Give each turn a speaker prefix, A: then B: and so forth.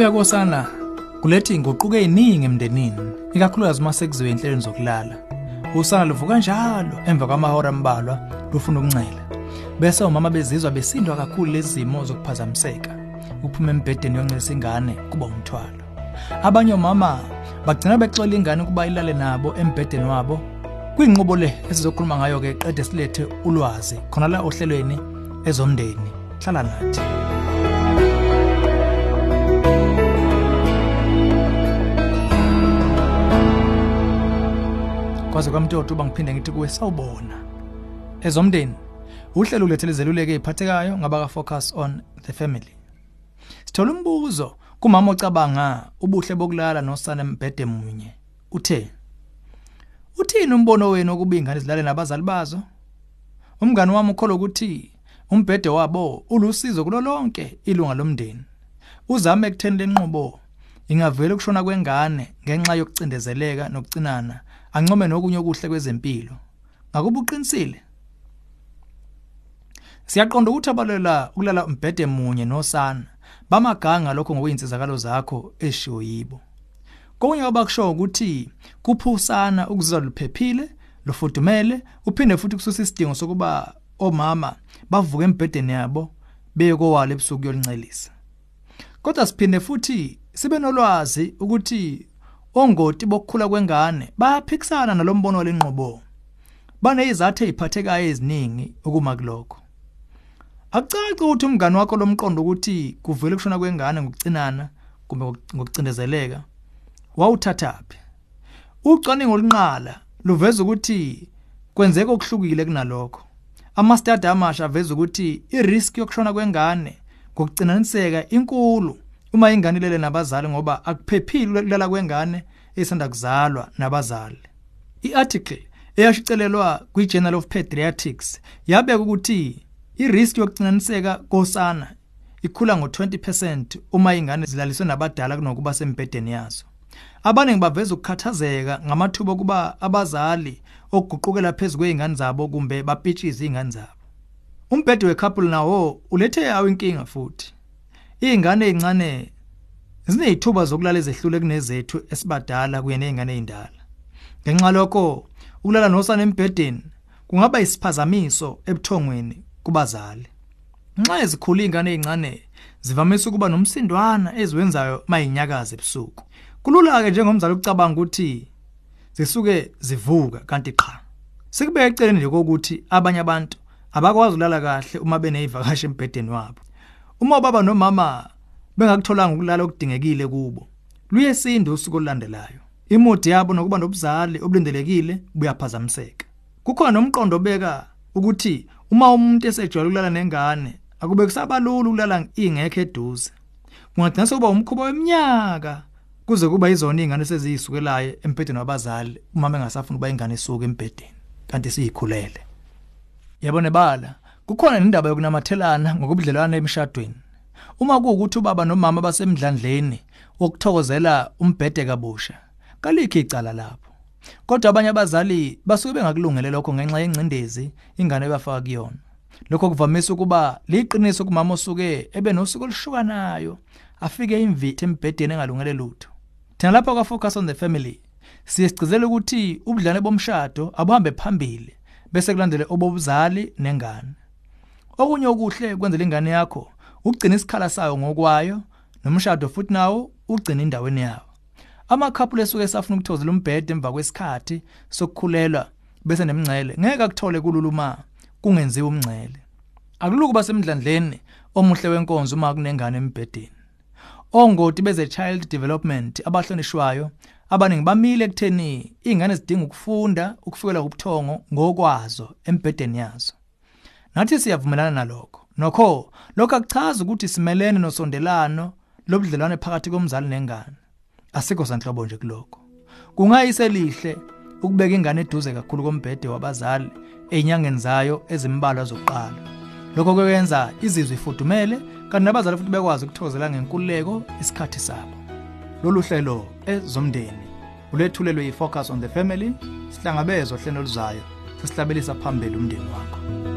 A: Ukufika kosana kuletha inguquko eziningi emndenini, ikakhulukazi uma sekuziwe inhlelweni zokulala. Usana luvuka njalo emva kwamahora ambalwa lufuna ukuncela. Bese umama bezizwa besindwa kakhulu lezi zimo zokuphazamiseka. Uphuma embhedeni yoncelisa ingane kuba umthwalo. Abanye omama bagcina bexola ingane kuba ilale nabo embhedeni wabo. Kuyinqubo le esizokhuluma ngayo ke qede silethe ulwazi khona la ohlelweni ezomndeni. Hlala nathi. Kwaze kwamntoto uba ngiphinde ngithi kuwe sawubona. Ezomndeni uhlelo ulethele zeluleke eziphathekayo ngaba ka focus on the family. Sithola umbuzo kumama ocabanga ubuhle bokulala nosana embhede munye. Uthe uthini umbono wenu ukuba ingane zilale nabazali bazo? Umngani wami ukholwa ukuthi umbhede wabo ulusizo kulolonke ilunga lomndeni. Uzame ekutheni lenqubo ingavela ukushona kwengane ngenxa yokucindezeleka nokucinana ancome nokunye okuhle kwezempilo. Ngakuba uqinisile? Siyaqonda ukuthi abalela ukulala umbhede munye nosana bamaganga lokho ngokuyinsizakalo zakho eshiwo yibo. Konke abakusho ukuthi kuphusana ukuzizwa luphephile lufudumele uphinde futhi kususa isidingo sokuba omama bavuke embhedeni yabo beye kowalo ebusuku yolincelisa kodwa siphinde futhi sibe nolwazi ukuthi ongoti bokukhula kwengane bayaphikisana nalombono lenqobo banezathu eziphathekayo eziningi ukuma kulokho. Akucaci ukuthi umngane wakho lomqondo ukuthi kuvele kushona kwengane ngokucinana kumbe ngokucindezeleka wawuthathaphi ucwaningo olunqala luveza ukuthi kwenzeka okuhlukile kunalokho. Amastadi amasha aveza ukuthi irisk yokushona kwengane ngokucinaniseka inkulu. Uma ingane ilele nabazali ngoba akuphephile ukulala kwengane esanda kuzalwa nabazali. Iarticle eyashicelelwa kwi-Journal of Pediatrics yabeka ukuthi irisk yokucinaniseka kosana ikhula ngo20% uma ingane zilaliswe nabadala kunokuba sembedeni yazo. Abaningi baveza ukukhathazeka ngamathuba kuba abazali okuguqukela phezulu kweingane zabo kumbe bapitshize izingane zabo. Umbhede wecouple nawo ulethe yawo inkinga futhi. Izingane ezincane zinezithuba zokulala ezehlule kunezethu esibadala kuye nezingane ezindala ngenxa lokho ukulala nosana embhedeni kungaba isiphazamiso ebuthongweni kubazali. Nxa ezikhula izingane ezincane zivamise ukuba nomsindwana eziwenzayo mayinyakaza ebusuku. Kulula ke njengomzali ukucabanga ukuthi zisuke zivuka kanti qha. Sikubeka eceleni nje kokuthi abanye abantu abakwazi ulala kahle uma benezivakashi embhedeni wabo. Uma baba nomama bengakutholanga ukulala okudingekile kubo luyesinda usuku olulandelayo. Imodi yabo nokuba nobuzali obulindelekile buyaphazamiseka. Kukhona nomqondo obeka ukuthi uma umuntu esejwayele ukulala nengane akube kusabalula ukulala ingekho eduze. Kungagcina sekuba umkhuba weminyaka kuze kuba izona izingane seziyisukelayo embhedeni wabazali uma bengasafuna ukuba ingane isuke embhedeni kanti siyikhulele. Yabone bala? Kukhona indaba yokunamathelana ngokubudlelwana emshadweni. Uma kuukuthi ubaba nomama basemdlandleni wokuthokozela umbhede kabusha kalikho icala lapho. Kodwa abanye abazali basuke bengakulungele lokho ngenxa yencindezi ingane ebafaka kuyona. Lokho kuvamise ukuba liqiniso kumama osuke ebe nosuku olushukanayo afike imvithi embhedeni engalungele lutho. Thina lapha kwa focus on the family siyesicizela ukuthi ubudlane bomshado abuhambe phambili bese kulandele obobuzali nengane. Okunye okuhle kwenzela ingane yakho ugcina isikhala sayo ngokwayo nomshado futhi nawo ugcina indaweni yawo. Amakhapule esuke esafuna ukuthozela umbhede emva kwesikhathi sokukhulelwa bese nemngcele ngeke akuthole kululuma kungenziwa umngcele. Akuluku basemdlandleni omuhle wenkonzo uma kunengane embhedeni. Ongoti beze child development abahlonishwayo abaningi bamile ekutheni ingane zidinga ukufunda ukufikela ubuthongo ngokwazo embhedeni yazo. Nathi siyavumelana nalokho. Nokho lokho akuchazi ukuthi simelene nosondelano lobudlelwane phakathi komzali nengane. Asikho sanhlobo nje kulokho. Kungayise lihle ukubeka ingane eduze kakhulu kombhede wabazali einyangeni zayo ezimbalwa zokuqala. Lokho kwenza izizwe ifudumele kanti nabazali futhi bekwazi ukuthokozela ngenkululeko isikhathi sabo. Lolu hlelo ezomndeni ulethulelwe yi-focus on the family sihlangabezwa hlelo luzayo sesihlabelisa phambili umndeni wakho.